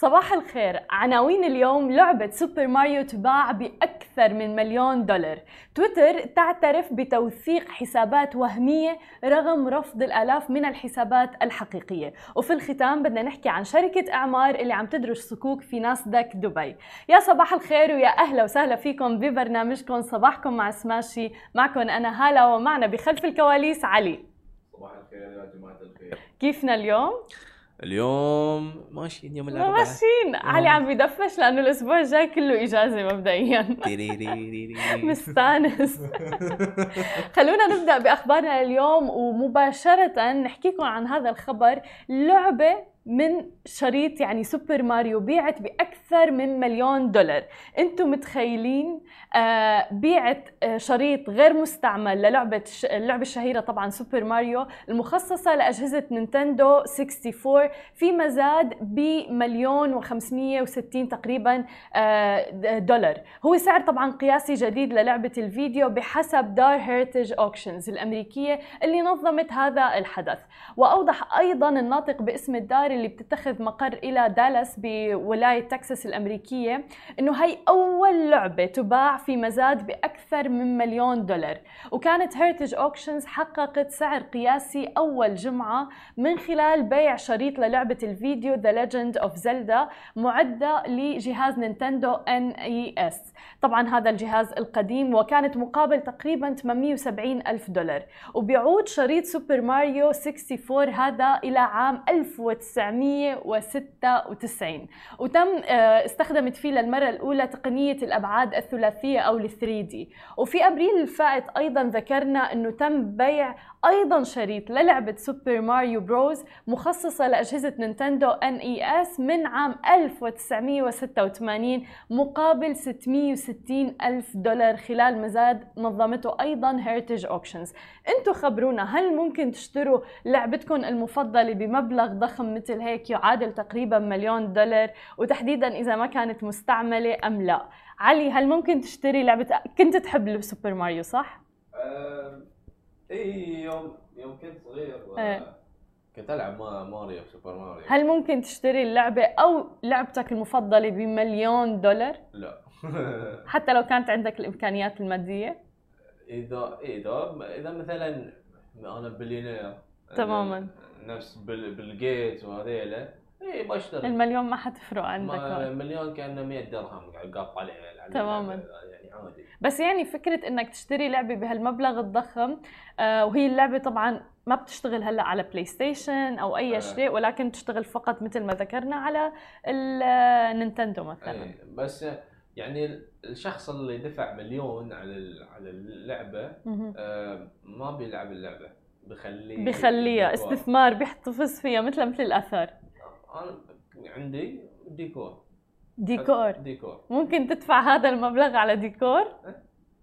صباح الخير. عناوين اليوم لعبة سوبر ماريو تباع بأكثر من مليون دولار. تويتر تعترف بتوثيق حسابات وهمية رغم رفض الآلاف من الحسابات الحقيقية. وفي الختام بدنا نحكي عن شركة إعمار اللي عم تدرج صكوك في ناسداك دبي. يا صباح الخير ويا أهلا وسهلا فيكم ببرنامجكم صباحكم مع سماشي. معكم أنا هالة ومعنا بخلف الكواليس علي. صباح الخير يا جماعة الخير. كيفنا اليوم؟ اليوم ماشيين يوم الأربعاء ماشيين علي عم بدفش لأنه الأسبوع الجاي كله إجازة مبدئيا. مستانس خلونا نبدا باخبارنا اليوم ومباشره نحكيكم عن هذا الخبر لعبه من شريط يعني سوبر ماريو بيعت بأكثر من مليون دولار. أنتم متخيلين؟ آه بيعت آه شريط غير مستعمل للعبة. اللعبة الشهيرة طبعا سوبر ماريو المخصصة لأجهزة نينتندو 64 في مزاد بمليون و560 تقريبا آه دولار. هو سعر طبعا قياسي جديد للعبة الفيديو بحسب دار هيرتج اوكشنز الأمريكية اللي نظمت هذا الحدث. وأوضح أيضا الناطق باسم الدار اللي بتتخذ مقر إلى دالاس بولاية تكساس الأمريكية إنه هي أول لعبة تباع في مزاد بأكثر من مليون دولار. وكانت هيرتج اوكشنز حققت سعر قياسي أول جمعة من خلال بيع شريط للعبة الفيديو ذا ليجند اوف زلدا معدة لجهاز نينتندو ان اي اس طبعا هذا الجهاز القديم وكانت مقابل تقريبا 870 ألف دولار. وبيعود شريط سوبر ماريو 64 هذا إلى عام 1996 وتم استخدمت فيه للمرة الأولى تقنية الأبعاد الثلاثية أو ال 3 دي وفي أبريل الفائت أيضا ذكرنا أنه تم بيع أيضا شريط للعبة سوبر ماريو بروز مخصصة لأجهزة نينتندو ان اي اس من عام 1986 مقابل 660 ألف دولار خلال مزاد نظمته أيضا هيرتج أوكشنز أنتم خبرونا هل ممكن تشتروا لعبتكم المفضلة بمبلغ ضخم مثل هيك يعادل تقريبا مليون دولار؟ وتحديدا إذا ما كانت مستعملة أم لا. علي هل ممكن تشتري لعبة كنت تحب سوبر ماريو صح؟ آم، اي يوم يوم كنت صغير إيه. كنت ألعب ما- ماريو سوبر ماريو هل ممكن تشتري اللعبة أو لعبتك المفضلة بمليون دولار لا حتى لو كانت عندك الإمكانيات المادية؟ إذا إذا إذا مثلا أنا بليونير تماماً. نفس بيل جيتس وهذيلا اي بشتري المليون ما حتفرق عندك مليون كأنه 100 درهم قاعد قاف عليه تماماً. عادي بس يعني فكرة إنك تشتري لعبة بهالمبلغ الضخم آه وهي اللعبة طبعا ما بتشتغل هلأ على بلاي ستيشن أو أي آه. شيء ولكن تشتغل فقط مثل ما ذكرنا على النينتندو مثلا أي، بس يعني الشخص اللي دفع مليون على على اللعبة. آه، ما بيلعب اللعبة بخليه بخليها. استثمار بيحتفظ فيها مثل مثل الأثر أنا عندي ديكور ديكور. ديكور. ممكن تدفع هذا المبلغ على ديكور؟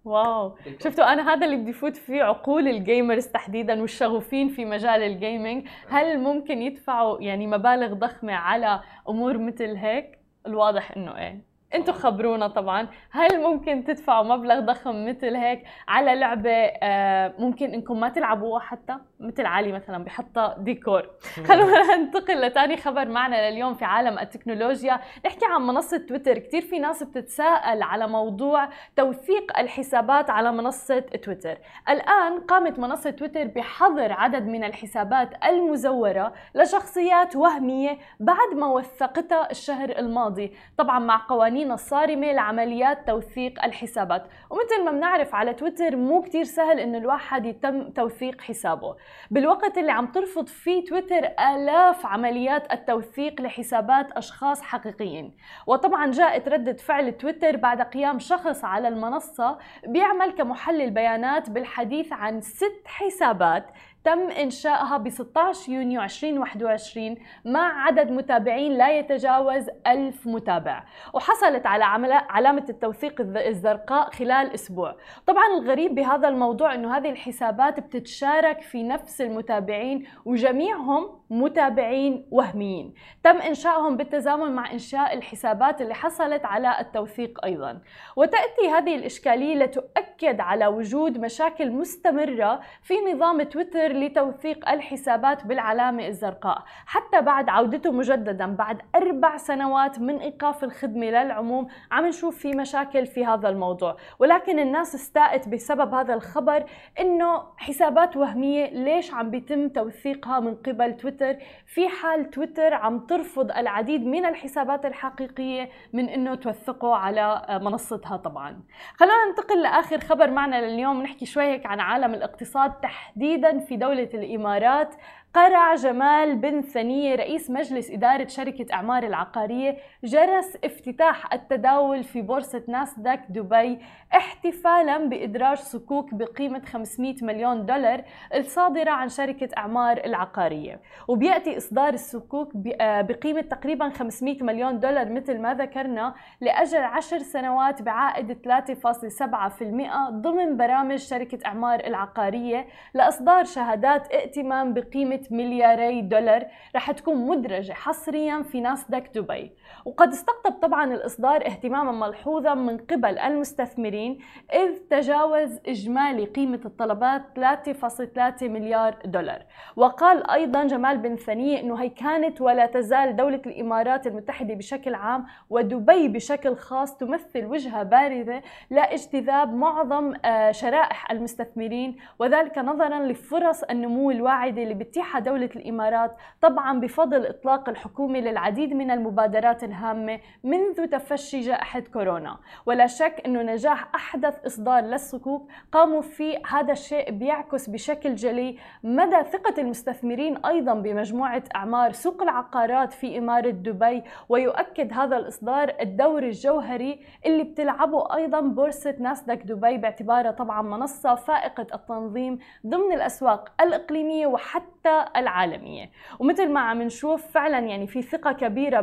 واو. ديكور. شفتوا أنا هذا اللي بدي فوت فيه عقول الجيمرز تحديدا والشغوفين في مجال الجيمنج هل ممكن يدفعوا يعني مبالغ ضخمة على أمور مثل هيك؟ الواضح إنه إيه. أنتوا خبرونا طبعا. هل ممكن تدفعوا مبلغ ضخم مثل هيك على لعبة آه، ممكن إنكم ما تلعبوها حتى؟ مثل علي مثلا بحطها ديكور. خلونا ننتقل لتاني خبر معنا لليوم في عالم التكنولوجيا. نحكي عن منصة تويتر. كتير في ناس بتتساءل على موضوع توثيق الحسابات على منصة تويتر. الآن قامت منصة تويتر بحظر عدد من الحسابات المزورة لشخصيات وهمية بعد ما وثقتها الشهر الماضي. طبعا مع قوانين الصارمة لعمليات توثيق الحسابات. ومثل ما بنعرف على تويتر مو كتير سهل إنه الواحد يتم توثيق حسابه. بالوقت اللي عم ترفض فيه تويتر آلاف عمليات التوثيق لحسابات أشخاص حقيقيين. وطبعا جاءت ردة فعل تويتر بعد قيام شخص على المنصة بيعمل كمحلل بيانات بالحديث عن ست حسابات تم إنشائها ب 16 يونيو 2021 مع عدد متابعين لا يتجاوز ألف متابع وحصلت على علامة التوثيق الز- الزرقاء خلال أسبوع. طبعا الغريب بهذا الموضوع أنه هذه الحسابات بتتشارك في نفس المتابعين وجميعهم متابعين وهميين. تم إنشائهم بالتزامن مع إنشاء الحسابات اللي حصلت على التوثيق أيضا. وتأتي هذه الإشكالية لتؤكد على وجود مشاكل مستمرة في نظام تويتر لتوثيق الحسابات بالعلامة الزرقاء. حتى بعد عودته مجددا بعد أربع سنوات من إيقاف الخدمة للعموم عم نشوف في مشاكل في هذا الموضوع. ولكن الناس استاءت بسبب هذا الخبر إنه حسابات وهمية ليش عم بيتم توثيقها من قبل تويتر؟ في حال تويتر عم ترفض العديد من الحسابات الحقيقية من إنه توثقه على منصتها طبعا. خلونا ننتقل لآخر خبر معنا لليوم نحكي شوي هيك عن عالم الاقتصاد تحديدا في دولة دولة الإمارات قرع جمال بن ثنية رئيس مجلس إدارة شركة أعمار العقارية جرس افتتاح التداول في بورصة ناسداك دبي احتفالا بإدراج صكوك بقيمة 500 مليون دولار الصادرة عن شركة أعمار العقارية. وبيأتي إصدار الصكوك بقيمة تقريبا 500 مليون دولار مثل ما ذكرنا لأجل 10 سنوات بعائد 3.7% ضمن برامج شركة أعمار العقارية لإصدار شهادات ائتمان بقيمة ملياري دولار رح تكون مدرجة حصريا في ناسداك دبي. وقد استقطب طبعا الإصدار اهتماما ملحوظا من قبل المستثمرين إذ تجاوز إجمالي قيمة الطلبات 3.3 مليار دولار. وقال أيضا جمال بن ثنية أنه هي كانت ولا تزال دولة الإمارات المتحدة بشكل عام ودبي بشكل خاص تمثل وجهة باردة لاجتذاب معظم شرائح المستثمرين وذلك نظرا لفرص النمو الواعدة اللي بتيحها دولة الإمارات طبعا بفضل إطلاق الحكومة للعديد من المبادرات الهامة منذ تفشي جائحة كورونا. ولا شك أنه نجاح أحدث إصدار للصكوك قاموا فيه هذا الشيء بيعكس بشكل جلي مدى ثقة المستثمرين أيضا بمجموعة أعمار سوق العقارات في إمارة دبي ويؤكد هذا الإصدار الدور الجوهري اللي بتلعبه أيضا بورصة ناسداك دبي باعتبارها طبعا منصة فائقة التنظيم ضمن الأسواق الإقليمية وحتى العالمية. ومثل ما عم نشوف فعلا يعني في ثقة كبيرة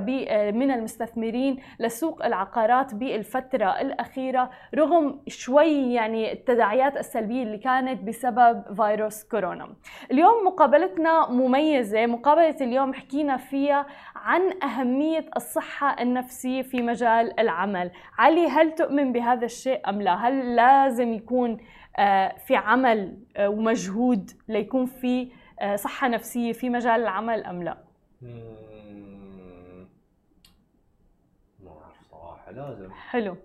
من المستثمرين لسوق العقارات بالفترة الأخيرة رغم شوي يعني التداعيات السلبية اللي كانت بسبب فيروس كورونا. اليوم مقابلتنا مميزة. مقابلة اليوم حكينا فيها عن أهمية الصحة النفسية في مجال العمل. علي هل تؤمن بهذا الشيء أم لا؟ هل لازم يكون في عمل ومجهود ليكون في صحة نفسية في مجال العمل أم لا؟ ما أعرف صراحة لازم. حلو.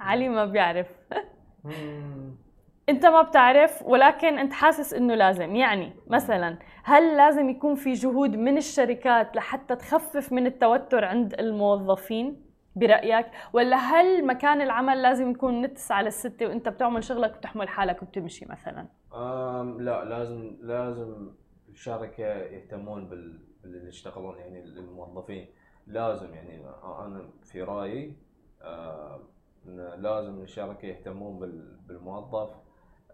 علي ما بيعرف. أنت ما بتعرف ولكن أنت حاسس إنه لازم. يعني مثلا هل لازم يكون في جهود من الشركات لحتى تخفف من التوتر عند الموظفين؟ برأيك؟ ولا هل مكان العمل لازم يكون من 9 للستة وأنت بتعمل شغلك وبتحمل حالك وبتمشي مثلا؟ لا لازم لازم الشركة يهتمون بال باللي يشتغلون يعني الموظفين لازم يعني أنا في رأيي آه لازم الشركة يهتمون بالموظف.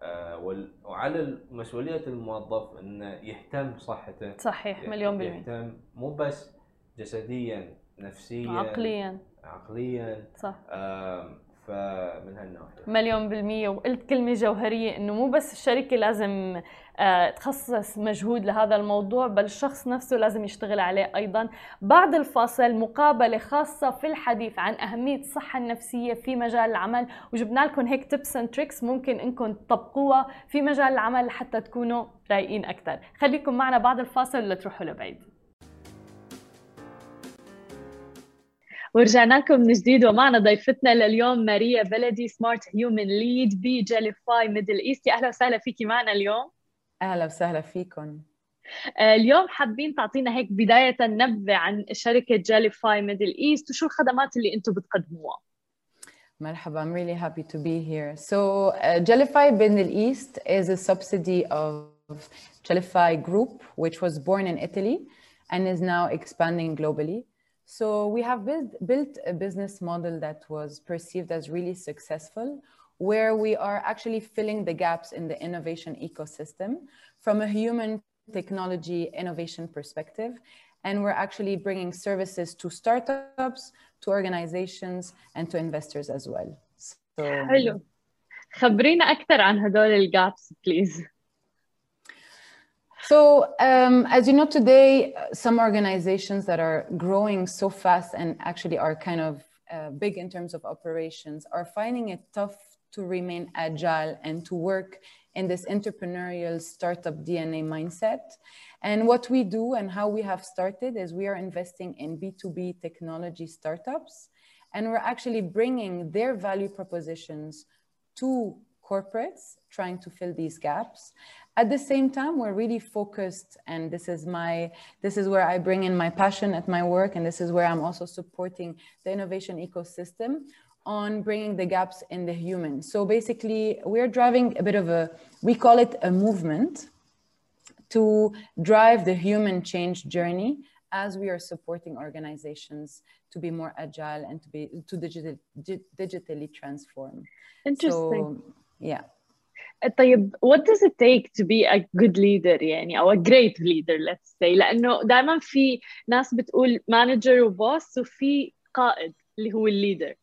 آه وعلى مسؤولية الموظف إنه يهتم بصحته. صحيح مليون بالمية. يهتم مو بس جسديا نفسيا عقليا. عقليا. صح. آه فمن هالناحية. مليون بالمية. وقلت كلمة جوهرية إنه مو بس الشركة لازم تخصص مجهود لهذا الموضوع بل الشخص نفسه لازم يشتغل عليه أيضا. بعد الفاصل مقابلة خاصة في الحديث عن أهمية الصحة النفسية في مجال العمل. وجبنا لكم هيك تيبس اند تريكس ممكن إنكم تطبقوها في مجال العمل لحتى تكونوا رايقين أكثر. خليكم معنا بعد الفاصل ولا تروحوا لبعيد. ورجعنا لكم من جديد ومعنا ضيفتنا لليوم ماريا بلدي سمارت هيومن ليد بجيليفاي ميدل ايست يا أهلا وسهلا فيكي معنا اليوم. أهلا وسهلا فيكم. اليوم حابين تعطينا هيك بداية نبذة عن شركة جيليفاي ميدل ايست وشو الخدمات اللي أنتم بتقدموها. مرحبا I'm really happy to be here. So uh, Jellify Middle East is a subsidy of Jellify Group which was born in Italy and is now expanding globally. So we have built, built a business model that was perceived as really successful, where we are actually filling the gaps in the innovation ecosystem from a human technology innovation perspective. And we're actually bringing services to startups, to organizations, and to investors as well. So, حلو. خبرينا أكثر عن هدول الجابس, please. So, um, as you know, today, some organizations that are growing so fast and actually are kind of uh, big in terms of operations are finding it tough to remain agile and to work in this entrepreneurial startup DNA mindset. And what we do and how we have started is we are investing in B2B technology startups. And we're actually bringing their value propositions to corporates trying to fill these gaps at the same time we're really focused and this is my this is where i bring in my passion at my work and this is where i'm also supporting the innovation ecosystem on bringing the gaps in the human. So basically we're driving a bit of a we call it a movement to drive the human change journey as we are supporting organizations to be more agile and to be to digital, digitally transform. Interesting. So, yeah طيب what does it take to be a good leader يعني او a great leader let's say لانه دائما في ناس بتقول manager وبوس وفي قائد اللي هو الليدر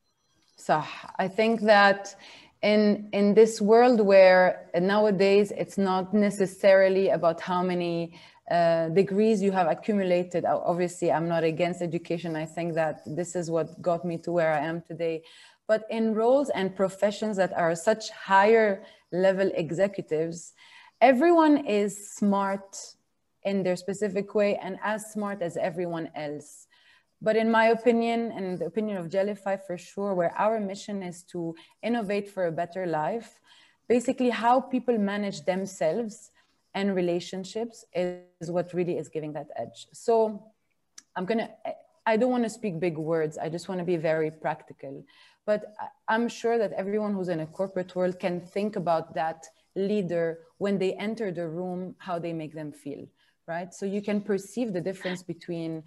صح I think that in in this world where nowadays it's not necessarily about how many uh, degrees you have accumulated. Obviously, I'm not against education. I think that this is what got me to where I am today but in roles and professions that are such higher level executives, everyone is smart in their specific way and as smart as everyone else. But in my opinion, and the opinion of Gellify for sure, where our mission is to innovate for a better life, basically how people manage themselves and relationships is what really is giving that edge. So I'm gonna, I don't want to speak big words. I just want to be very practical. But I'm sure that everyone who's in a corporate world can think about that leader when they enter the room, how they make them feel, right? So you can perceive the difference between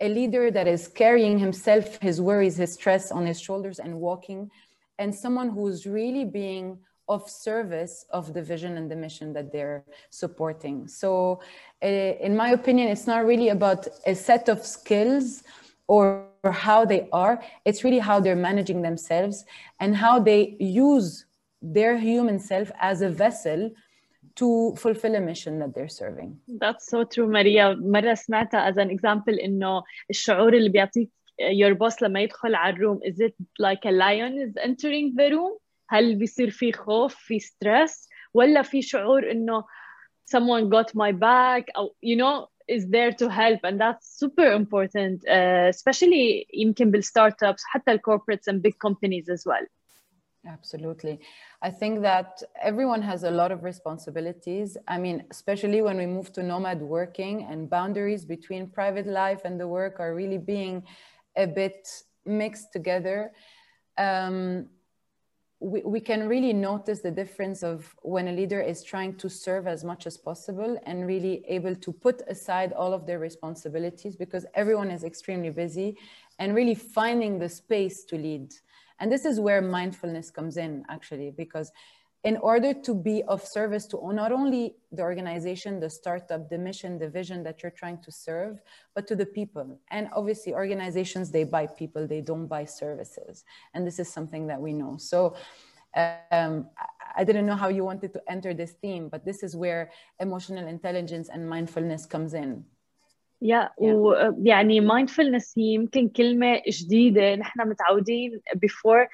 a leader that is carrying himself, his worries, his stress on his shoulders and walking, and someone who's really being of service of the vision and the mission that they're supporting. So, uh, in my opinion, it's not really about a set of skills or how they are it's really how they're managing themselves and how they use their human self as a vessel to fulfill a mission that they're serving. That's so true Maria مرة سمعتها as an example إنه الشعور اللي بيعطيك your boss لما يدخل على الروم is it like a lion is entering the room هل بيصير في خوف في stress ولا في شعور إنه someone got my back أو you know is there to help and that's super important uh, especially يمكن بالستارت حتى corporates and big companies as well Absolutely. I think that everyone has a lot of responsibilities. I mean, especially when we move to nomad working and boundaries between private life and the work are really being a bit mixed together. Um, we, we can really notice the difference of when a leader is trying to serve as much as possible and really able to put aside all of their responsibilities because everyone is extremely busy and really finding the space to lead. And this is where mindfulness comes in actually, because in order to be of service to not only the organization, the startup, the mission, the vision that you're trying to serve, but to the people. And obviously, organizations, they buy people, they don't buy services. And this is something that we know. So, um, I didn't know how you wanted to enter this theme, but this is where emotional intelligence and mindfulness comes in. Yeah, yeah. ويعني mindfulness هي يمكن كلمة جديدة نحن متعودين before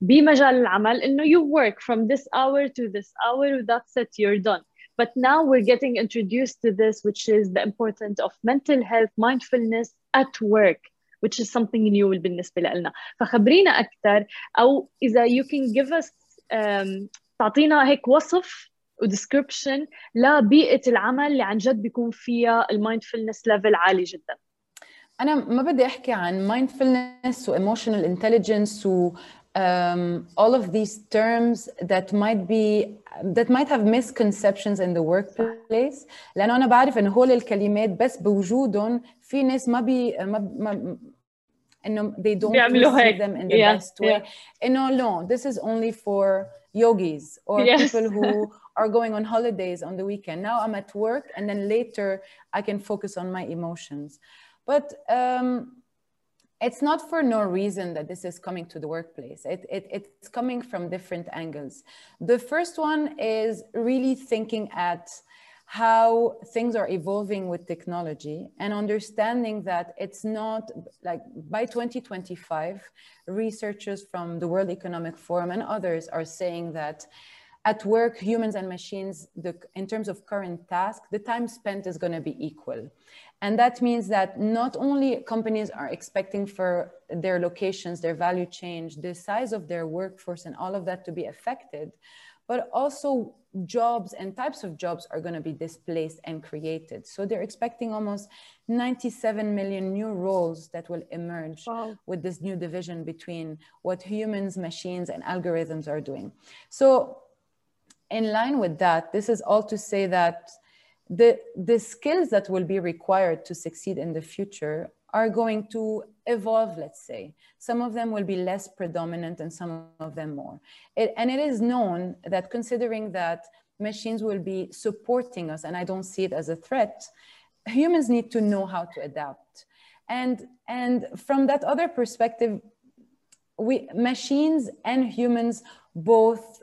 بمجال العمل انه you work from this hour to this hour that's it you're done but now we're getting introduced to this which is the importance of mental health mindfulness at work which is something new بالنسبة لنا فخبرينا أكثر أو إذا you can give us um, تعطينا هيك وصف وديسكربشن لبيئة العمل اللي عن جد بيكون فيها المايندفولنس ليفل عالي جدا أنا ما بدي أحكي عن mindfulness و emotional intelligence و um, all of these terms that might be that might have misconceptions in the workplace لانه انا بعرف انه هول الكلمات بس بوجودهم في ناس ما بي ما, ما انه they don't receive them in the yeah, best way yeah. انه no this is only for yogis or yes. people who are going on holidays on the weekend now i'm at work and then later i can focus on my emotions but um, it's not for no reason that this is coming to the workplace. It, it, it's coming from different angles. The first one is really thinking at how things are evolving with technology and understanding that it's not like by 2025, researchers from the World Economic Forum and others are saying that at work, humans and machines, the, in terms of current task, the time spent is going to be equal. And that means that not only companies are expecting for their locations, their value change, the size of their workforce, and all of that to be affected, but also jobs and types of jobs are going to be displaced and created. So they're expecting almost 97 million new roles that will emerge wow. with this new division between what humans, machines, and algorithms are doing. So in line with that, this is all to say that the, the skills that will be required to succeed in the future are going to evolve, let's say. Some of them will be less predominant and some of them more. It, and it is known that considering that machines will be supporting us, and I don't see it as a threat, humans need to know how to adapt. And, and from that other perspective, we, machines and humans both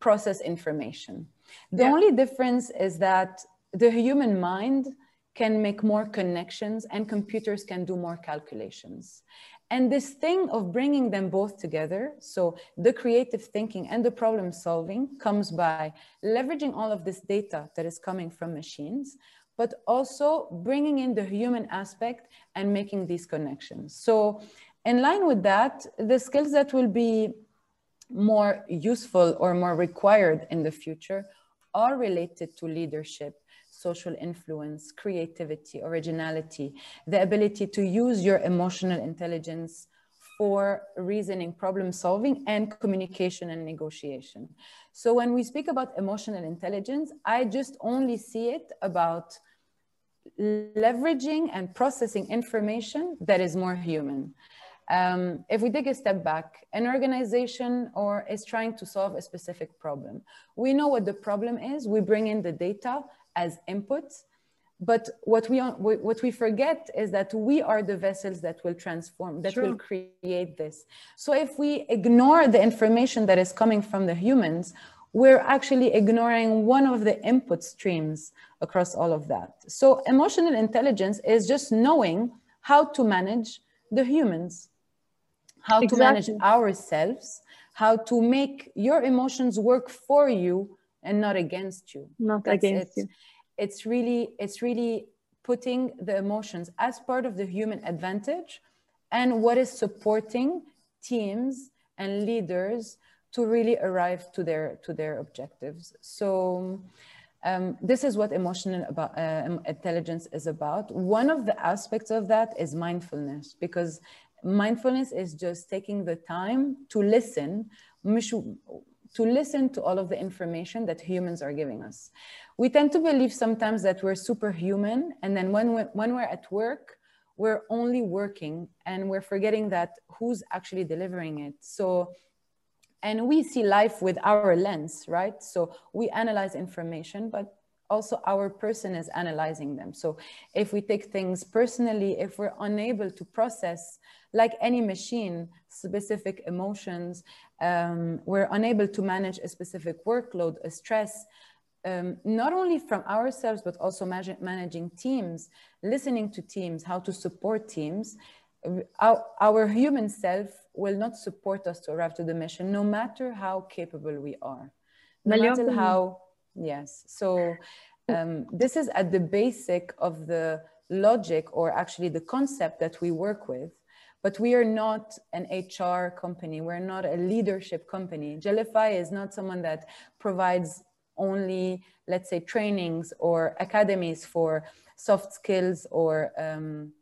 process information. The yeah. only difference is that the human mind can make more connections and computers can do more calculations. And this thing of bringing them both together, so the creative thinking and the problem solving comes by leveraging all of this data that is coming from machines, but also bringing in the human aspect and making these connections. So in line with that, the skills that will be more useful or more required in the future are related to leadership social influence, creativity, originality, the ability to use your emotional intelligence for reasoning, problem solving, and communication and negotiation. So when we speak about emotional intelligence, I just only see it about leveraging and processing information that is more human. Um, if we take a step back, an organization or is trying to solve a specific problem. We know what the problem is. We bring in the data as inputs. But what we, what we forget is that we are the vessels that will transform, that will create this. So if we ignore the information that is coming from the humans, we're actually ignoring one of the input streams across all of that. So emotional intelligence is just knowing how to manage the humans, how exactly. to manage ourselves, how to make your emotions work for you and not against you. Not That's against it. you. It's really, it's really putting the emotions as part of the human advantage and what is supporting teams and leaders to really arrive to their to their objectives. So um, this is what emotional about, uh, intelligence is about. One of the aspects of that is mindfulness, because mindfulness is just taking the time to listen to listen to all of the information that humans are giving us. We tend to believe sometimes that we're superhuman, and then when we're, when we're at work, we're only working and we're forgetting that who's actually delivering it. So, and we see life with our lens, right? So we analyze information, but also our person is analyzing them. So if we take things personally, if we're unable to process, like any machine, specific emotions, um, we're unable to manage a specific workload, a stress, um, not only from ourselves, but also managing teams, listening to teams, how to support teams. Our, our, human self will not support us to arrive to the mission, no matter how capable we are. No matter how, yes. So um, this is at the basic of the logic or actually the concept that we work with but we are not an HR company. We're not a leadership company. Gellify is not someone that provides only, let's say, trainings or academies for soft skills or um,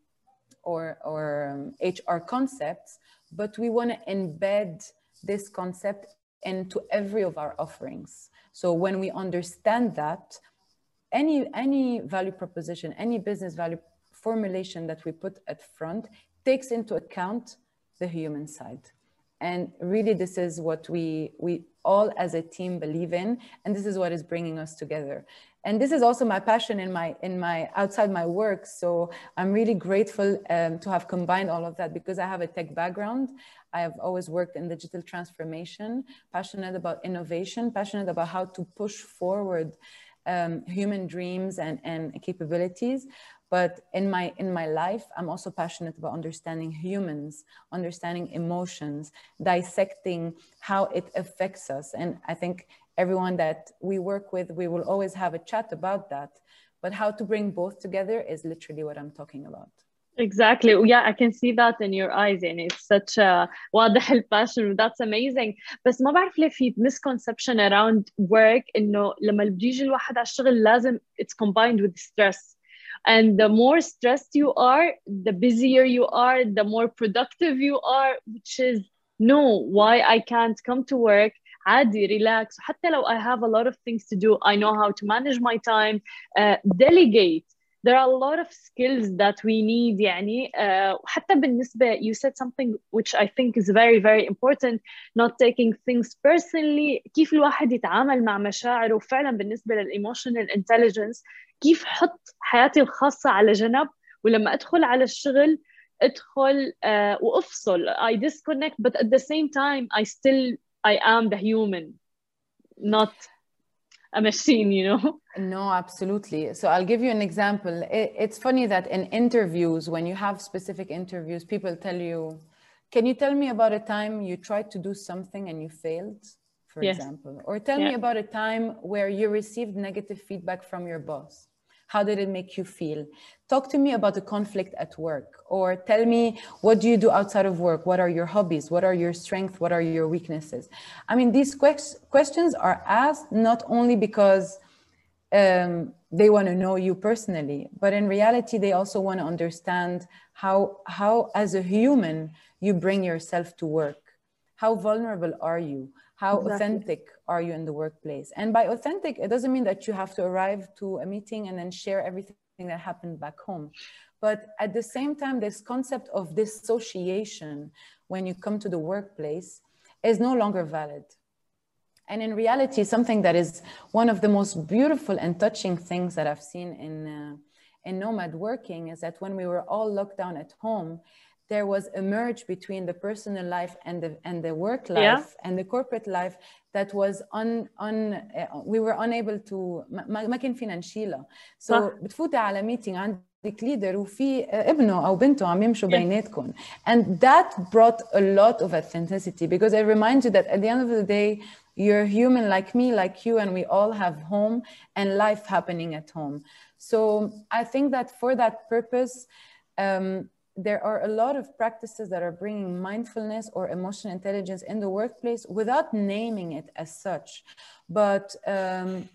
or, or um, HR concepts, but we want to embed this concept into every of our offerings. So when we understand that, any any value proposition, any business value formulation that we put at front takes into account the human side. And really, this is what we, we all as a team believe in. And this is what is bringing us together. And this is also my passion in my, in my outside my work. So I'm really grateful um, to have combined all of that because I have a tech background. I have always worked in digital transformation, passionate about innovation, passionate about how to push forward um, human dreams and, and capabilities but in my in my life i'm also passionate about understanding humans understanding emotions dissecting how it affects us and i think everyone that we work with, we will always have a chat about that. But how to bring both together is literally what I'm talking about. Exactly. Yeah, I can see that in your eyes and it's such a واضح الباشن that's amazing بس ما بعرف ليه في misconception around work إنه لما بيجي الواحد على الشغل لازم it's combined with stress and the more stressed you are the busier you are the more productive you are which is no why I can't come to work عادي relax حتى لو I have a lot of things to do I know how to manage my time uh, delegate there are a lot of skills that we need يعني uh, حتى بالنسبة you said something which I think is very very important not taking things personally كيف الواحد يتعامل مع مشاعره فعلا بالنسبة للemotional intelligence كيف حط حياتي الخاصة على جنب ولما أدخل على الشغل أدخل uh, وأفصل I disconnect but at the same time I still I am the human not a machine, you know? No, absolutely. So I'll give you an example. It, it's funny that in interviews, when you have specific interviews, people tell you, Can you tell me about a time you tried to do something and you failed, for yes. example? Or tell yeah. me about a time where you received negative feedback from your boss. How did it make you feel? Talk to me about the conflict at work, or tell me what do you do outside of work? What are your hobbies? What are your strengths? What are your weaknesses? I mean, these que- questions are asked not only because um, they want to know you personally, but in reality, they also want to understand how, how, as a human, you bring yourself to work. How vulnerable are you? How exactly. authentic are you in the workplace? And by authentic, it doesn't mean that you have to arrive to a meeting and then share everything that happened back home. But at the same time, this concept of dissociation when you come to the workplace is no longer valid. And in reality, something that is one of the most beautiful and touching things that I've seen in, uh, in nomad working is that when we were all locked down at home, there was a merge between the personal life and the and the work life yeah. and the corporate life that was un, un uh, we were unable to ما, ما كان فينا نشيلها so صح. بتفوتي على ميتينج عندك ليدر وفي ابنه او بنته عم يمشوا yeah. بيناتكم and that brought a lot of authenticity because it reminds you that at the end of the day you're human like me like you and we all have home and life happening at home so i think that for that purpose um, there are a lot of practices that are bringing mindfulness or emotional intelligence in the workplace without naming it as such, but um,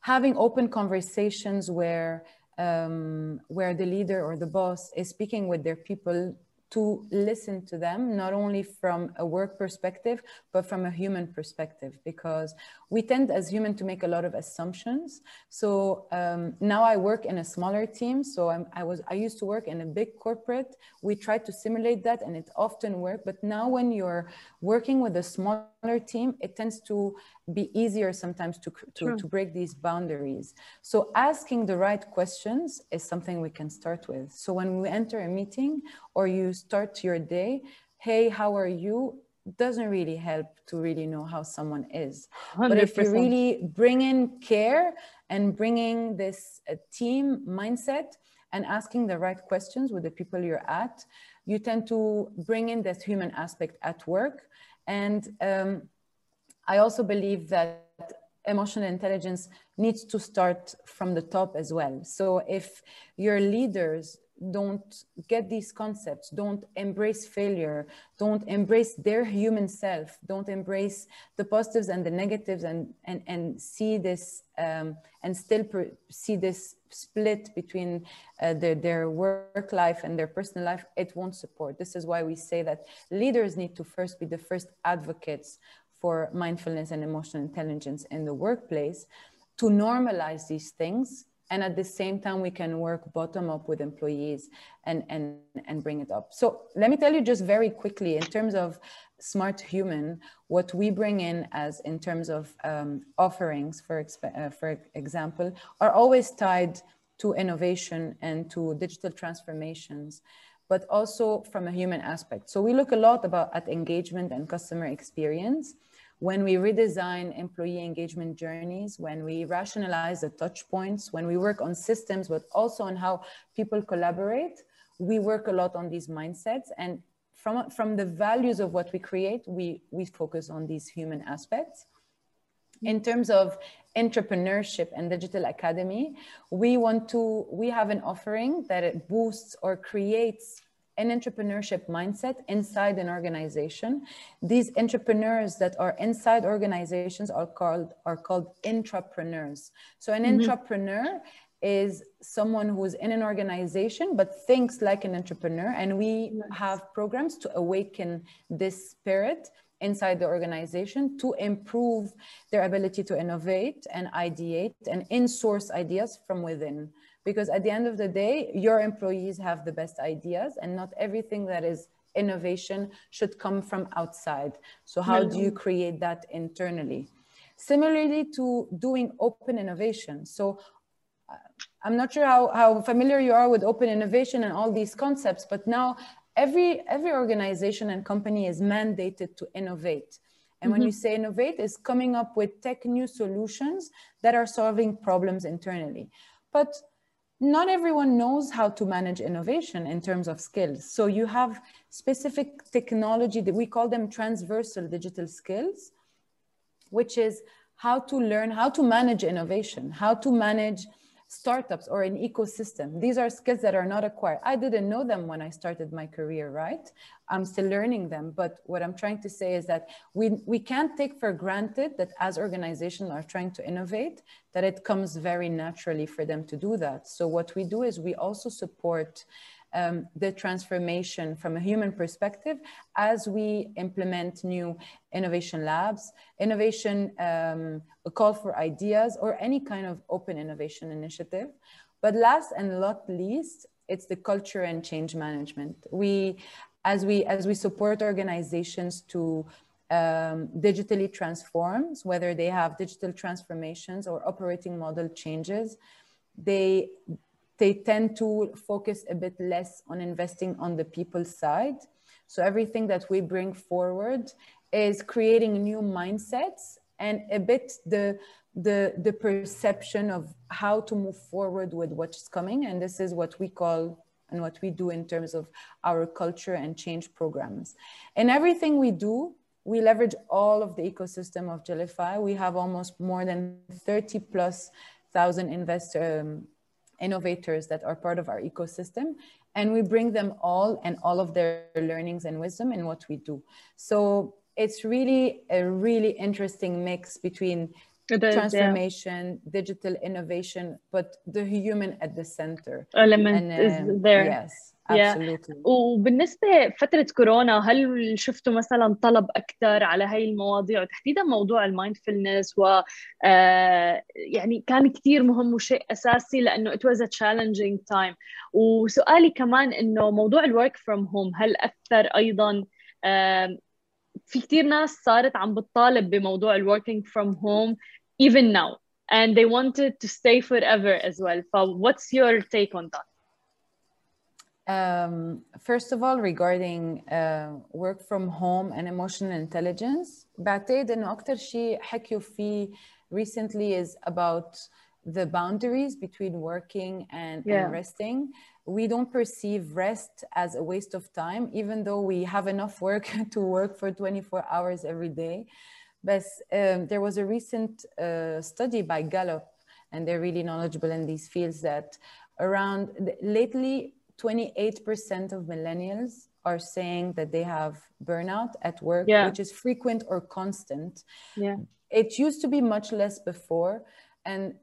having open conversations where um, where the leader or the boss is speaking with their people to listen to them, not only from a work perspective, but from a human perspective, because we tend as human to make a lot of assumptions. So um, now I work in a smaller team. So I'm, I was I used to work in a big corporate. We tried to simulate that, and it often worked. But now when you're working with a smaller team, it tends to be easier sometimes to to, to break these boundaries. So asking the right questions is something we can start with. So when we enter a meeting or you start your day, hey, how are you? doesn't really help to really know how someone is. 100%. But if you really bring in care and bringing this uh, team mindset and asking the right questions with the people you're at, you tend to bring in this human aspect at work. And um, I also believe that emotional intelligence needs to start from the top as well. So if your leaders don't get these concepts, don't embrace failure, don't embrace their human self, don't embrace the positives and the negatives and, and, and see this um, and still see this split between uh, their, their work life and their personal life, it won't support. This is why we say that leaders need to first be the first advocates for mindfulness and emotional intelligence in the workplace to normalize these things and at the same time we can work bottom up with employees and and and bring it up. So let me tell you just very quickly in terms of smart human what we bring in as in terms of um, offerings for uh, for example are always tied to innovation and to digital transformations but also from a human aspect. So we look a lot about at engagement and customer experience when we redesign employee engagement journeys, when we rationalize the touch points, when we work on systems, but also on how people collaborate, we work a lot on these mindsets. And from, from the values of what we create, we, we focus on these human aspects. in terms of entrepreneurship and digital academy we want to we have an offering that it boosts or creates an entrepreneurship mindset inside an organization these entrepreneurs that are inside organizations are called are called intrapreneurs so an mm-hmm. intrapreneur is someone who's in an organization but thinks like an entrepreneur and we yes. have programs to awaken this spirit inside the organization to improve their ability to innovate and ideate and in-source ideas from within because at the end of the day your employees have the best ideas and not everything that is innovation should come from outside. So how do you create that internally? Similarly to doing open innovation. So uh, i'm not sure how, how familiar you are with open innovation and all these concepts but now every every organization and company is mandated to innovate. And mm-hmm. when you say innovate is coming up with tech new solutions that are solving problems internally. But not everyone knows how to manage innovation in terms of skills. So you have specific technology that we call them transversal digital skills which is how to learn how to manage innovation how to manage startups or an ecosystem. These are skills that are not acquired. I didn't know them when I started my career, right? I'm still learning them. But what I'm trying to say is that we, we can't take for granted that as organizations are trying to innovate, that it comes very naturally for them to do that. So what we do is we also support um, the transformation from a human perspective as we implement new innovation labs, innovation, um, a call for ideas, or any kind of open innovation initiative. But last and not least, it's the culture and change management. We, as we as we support organizations to um, digitally transform, whether they have digital transformations or operating model changes, they they tend to focus a bit less on investing on the people side. So everything that we bring forward is creating new mindsets and a bit the the the perception of how to move forward with what's coming and this is what we call and what we do in terms of our culture and change programs and everything we do we leverage all of the ecosystem of Gellify. We have almost more than 30 plus thousand investor um, innovators that are part of our ecosystem and we bring them all and all of their learnings and wisdom in what we do. So it's really a really interesting mix between transformation yeah. digital innovation but the human at the center. Element and, uh, is there. yes Absolutely. وبالنسبة فترة كورونا هل شفتوا مثلا طلب أكثر على هاي المواضيع؟ وتحديدا موضوع المايندفولنس و آه، يعني كان كثير مهم وشيء أساسي لأنه it was a challenging time. وسؤالي كمان إنه موضوع الورك فروم هوم هل أثر أيضا في كثير ناس صارت عم بتطالب بموضوع الوركينج فروم هوم even now and they wanted to stay forever as well. so what's your take on that? Um, first of all, regarding uh, work from home and emotional intelligence, بعتقد إنه أكتر شيء حكيوا فيه recently is about the boundaries between working and, yeah. and resting. We don't perceive rest as a waste of time, even though we have enough work to work for 24 hours every day. But um, there was a recent uh, study by Gallup, and they're really knowledgeable in these fields, that around lately 28% of millennials are saying that they have burnout at work, yeah. which is frequent or constant. Yeah. It used to be much less before, and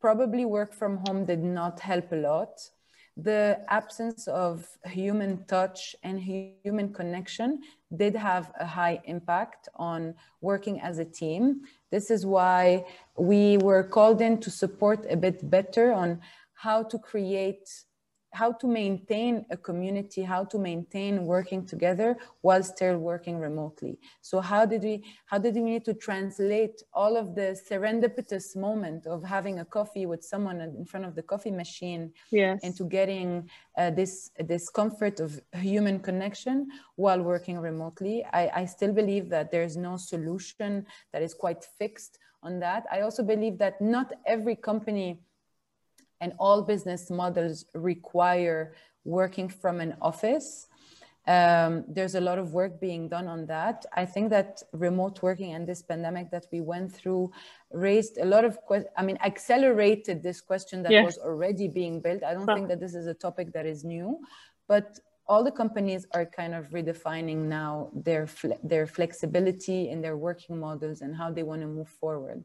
probably work from home did not help a lot. The absence of human touch and human connection did have a high impact on working as a team. This is why we were called in to support a bit better on how to create how to maintain a community, how to maintain working together while still working remotely. So how did we how did we need to translate all of the serendipitous moment of having a coffee with someone in front of the coffee machine yes. into getting uh, this this comfort of human connection while working remotely? I, I still believe that there's no solution that is quite fixed on that. I also believe that not every company and all business models require working from an office. Um, there's a lot of work being done on that. I think that remote working and this pandemic that we went through raised a lot of, que- I mean, accelerated this question that Yeah. was already being built. I don't think that this is a topic that is new, but all the companies are kind of redefining now their fle- their flexibility in their working models and how they want to move forward.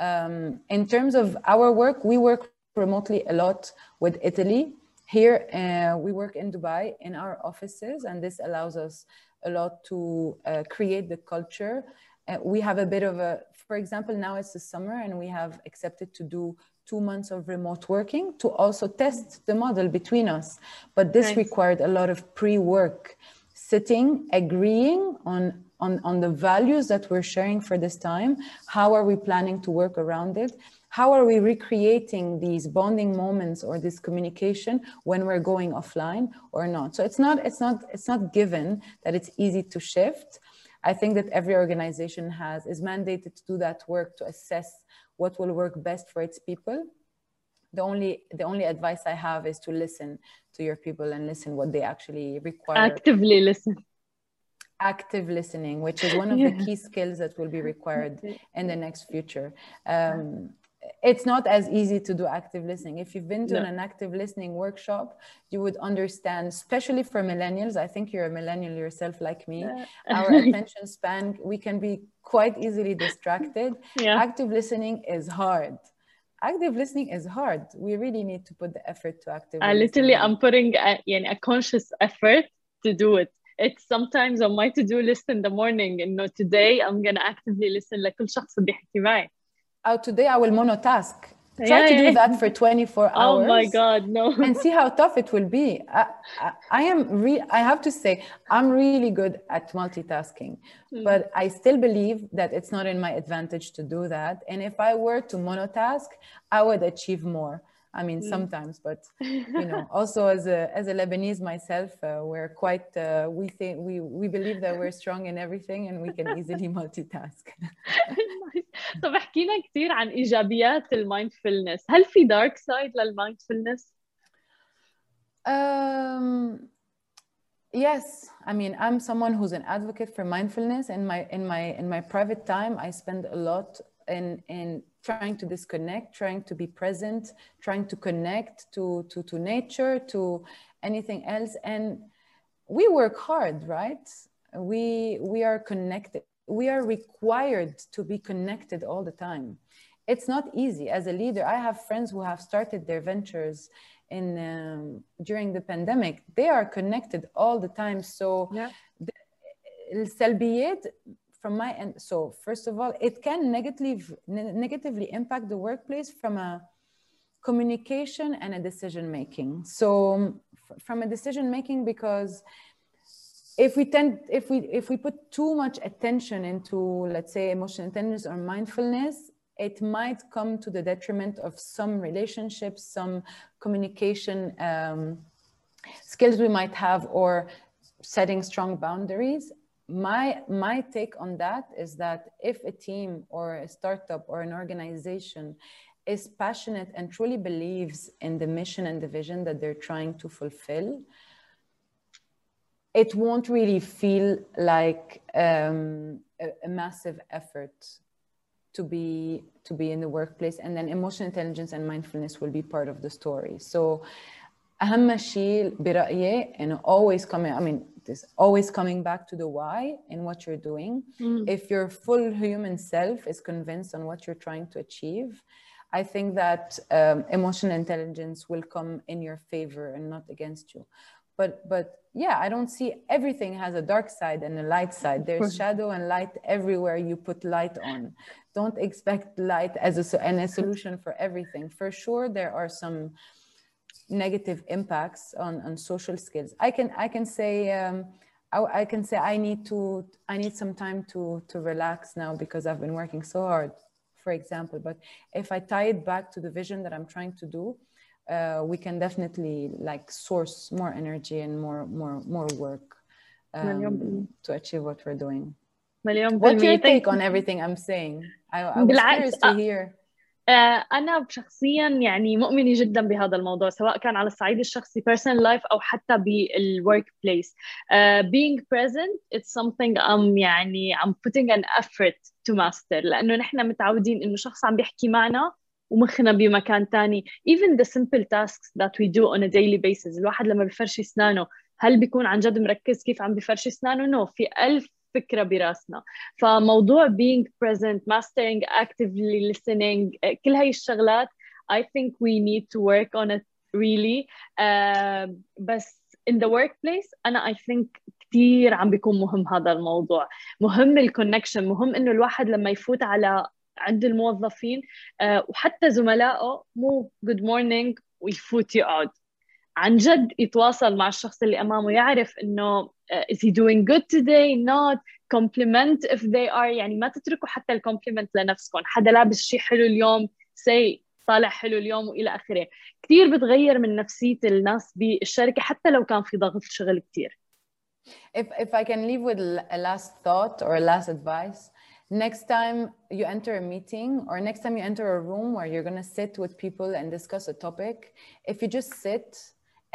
Um, in terms of our work, we work remotely a lot with Italy. Here, uh, we work in Dubai in our offices, and this allows us a lot to uh, create the culture. Uh, we have a bit of a, for example, now it's the summer, and we have accepted to do two months of remote working to also test the model between us. But this Nice. required a lot of pre-work, sitting, agreeing on on, on the values that we're sharing for this time. How are we planning to work around it? How are we recreating these bonding moments or this communication when we're going offline or not? So it's not it's not it's not given that it's easy to shift. I think that every organization has is mandated to do that work to assess what will work best for its people. The only the only advice I have is to listen to your people and listen what they actually require actively listen active listening, which is one of Yeah. the key skills that will be required in the next future. Um, it's not as easy to do active listening. If you've been to No. an active listening workshop, you would understand, especially for millennials. I think you're a millennial yourself, like me. Our attention span, we can be quite easily distracted. yeah Active listening is hard. Active listening is hard. We really need to put the effort to active I literally listening. I'm putting a, يعني a conscious effort to do it it's sometimes on my to-do list in the morning إنه today I'm gonna actively listen لكل شخص بده يحكي معي Oh, today I will monotask. Try Yeah, to yeah, do that for 24 hours. oh my god no and see how tough it will be. I, I, I am re- I have to say I'm really good at multitasking, Hmm. but I still believe that it's not in my advantage to do that. And if I were to monotask, I would achieve more. I mean, Hmm. sometimes, but you know, also as a as a Lebanese myself, uh, we're quite uh, we think we we believe that we're strong in everything and we can easily multitask. طب حكينا كثير عن ايجابيات المايندفولنس هل في دارك سايد للمايندفولنس Um, yes, I mean, I'm someone who's an advocate for mindfulness. In my in my in my private time, I spend a lot in in trying to disconnect, trying to be present, trying to connect to to to nature, to anything else. And we work hard, right? We we are connected. We are required to be connected all the time. It's not easy as a leader. I have friends who have started their ventures in um, during the pandemic. They are connected all the time. So Yeah. the السلبيات from my end. So first of all, it can negatively negatively impact the workplace from a communication and a decision making. So from a decision making because if we tend if we if we put too much attention into let's say emotional intelligence or mindfulness it might come to the detriment of some relationships some communication um, skills we might have or setting strong boundaries my my take on that is that if a team or a startup or an organization is passionate and truly believes in the mission and the vision that they're trying to fulfill it won't really feel like um, a, a massive effort to be to be in the workplace and then emotional intelligence and mindfulness will be part of the story so أهم شيء برأيي and always coming I mean this always coming back to the why in what you're doing. If your full human self is convinced on what you're trying to achieve I think that um, emotional intelligence will come in your favor and not against you. But but yeah i don't see everything has a dark side and a light side. There's shadow and light everywhere you put light on. Don't expect light as a and a solution for everything. For sure there are some negative impacts on, on social skills. I can I can say um, I, I, can say I need to I need some time to to relax now because I've been working so hard, for example. But if I tie it back to the vision that I'm trying to do, uh, we can definitely like source more energy and more more more work um, to achieve what we're doing. What's your take on everything I'm saying? I, I was curious to hear. آه، أنا شخصيا يعني مؤمنة جدا بهذا الموضوع سواء كان على الصعيد الشخصي personal life أو حتى بالwork place uh, being present it's something I'm يعني I'm putting an effort to master لأنه نحن متعودين إنه شخص عم بيحكي معنا ومخنا بمكان تاني even the simple tasks that we do on a daily basis الواحد لما بفرش أسنانه هل بيكون عن جد مركز كيف عم بفرش أسنانه؟ نو no. في ألف فكرة براسنا. فموضوع being present mastering actively listening كل هاي الشغلات I think we need to work on it really. uh, بس in the workplace أنا I think كثير عم بيكون مهم هذا الموضوع. مهم الكونكشن مهم إنه الواحد لما يفوت على عند الموظفين uh, وحتى زملائه مو good morning ويفوت يقعد عن جد يتواصل مع الشخص اللي امامه يعرف انه uh, is he doing good today not compliment if they are يعني ما تتركوا حتى الكومبلمنت لنفسكم حدا لابس شيء حلو اليوم say طالع حلو اليوم والى اخره كثير بتغير من نفسيه الناس بالشركة حتى لو كان في ضغط شغل كثير If, if I can leave with a last thought or a last advice, next time you enter a meeting or next time you enter a room where you're going to sit with people and discuss a topic, if you just sit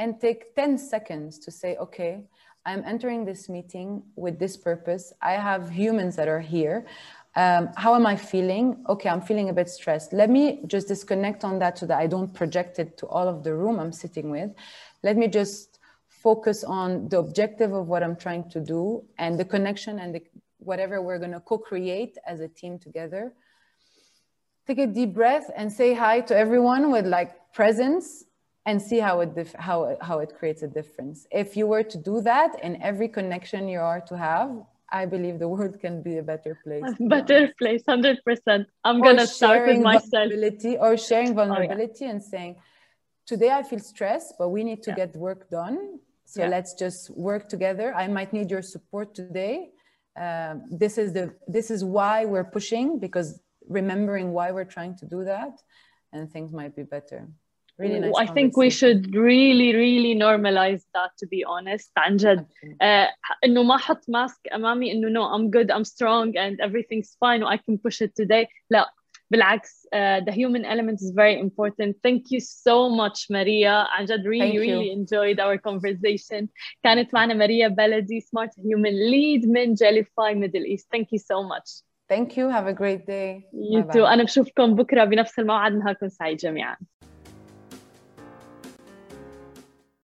and take 10 seconds to say, okay, I'm entering this meeting with this purpose. I have humans that are here. Um, how am I feeling? Okay, I'm feeling a bit stressed. Let me just disconnect on that so that I don't project it to all of the room I'm sitting with. Let me just focus on the objective of what I'm trying to do and the connection and the, whatever we're going to co create as a team together. Take a deep breath and say hi to everyone with like presence and see how it dif- how how it creates a difference. If you were to do that in every connection you are to have, I believe the world can be a better place. A better place, hundred percent. I'm or gonna start with myself. Or sharing vulnerability oh, yeah. and saying, today I feel stressed, but we need to yeah. get work done. So yeah. let's just work together. I might need your support today. Um, this is the this is why we're pushing because remembering why we're trying to do that, and things might be better. Really nice I think we should really, really normalize that, to be honest. Tanjad, uh, إنه mask. Amami, no, I'm good, I'm strong, and everything's fine, I can push it today. لا, uh, the human element is very important. Thank you so much, Maria. Anjad, really, really enjoyed our conversation. كانت معنا ماريا بلدي, Smart Human Lead من Gellify Middle East. Thank you so much. Thank you. Have a great day. You bye too. Bye. أنا بشوفكم بكرة بنفس الموعد. نهاركم سعيد جميعاً.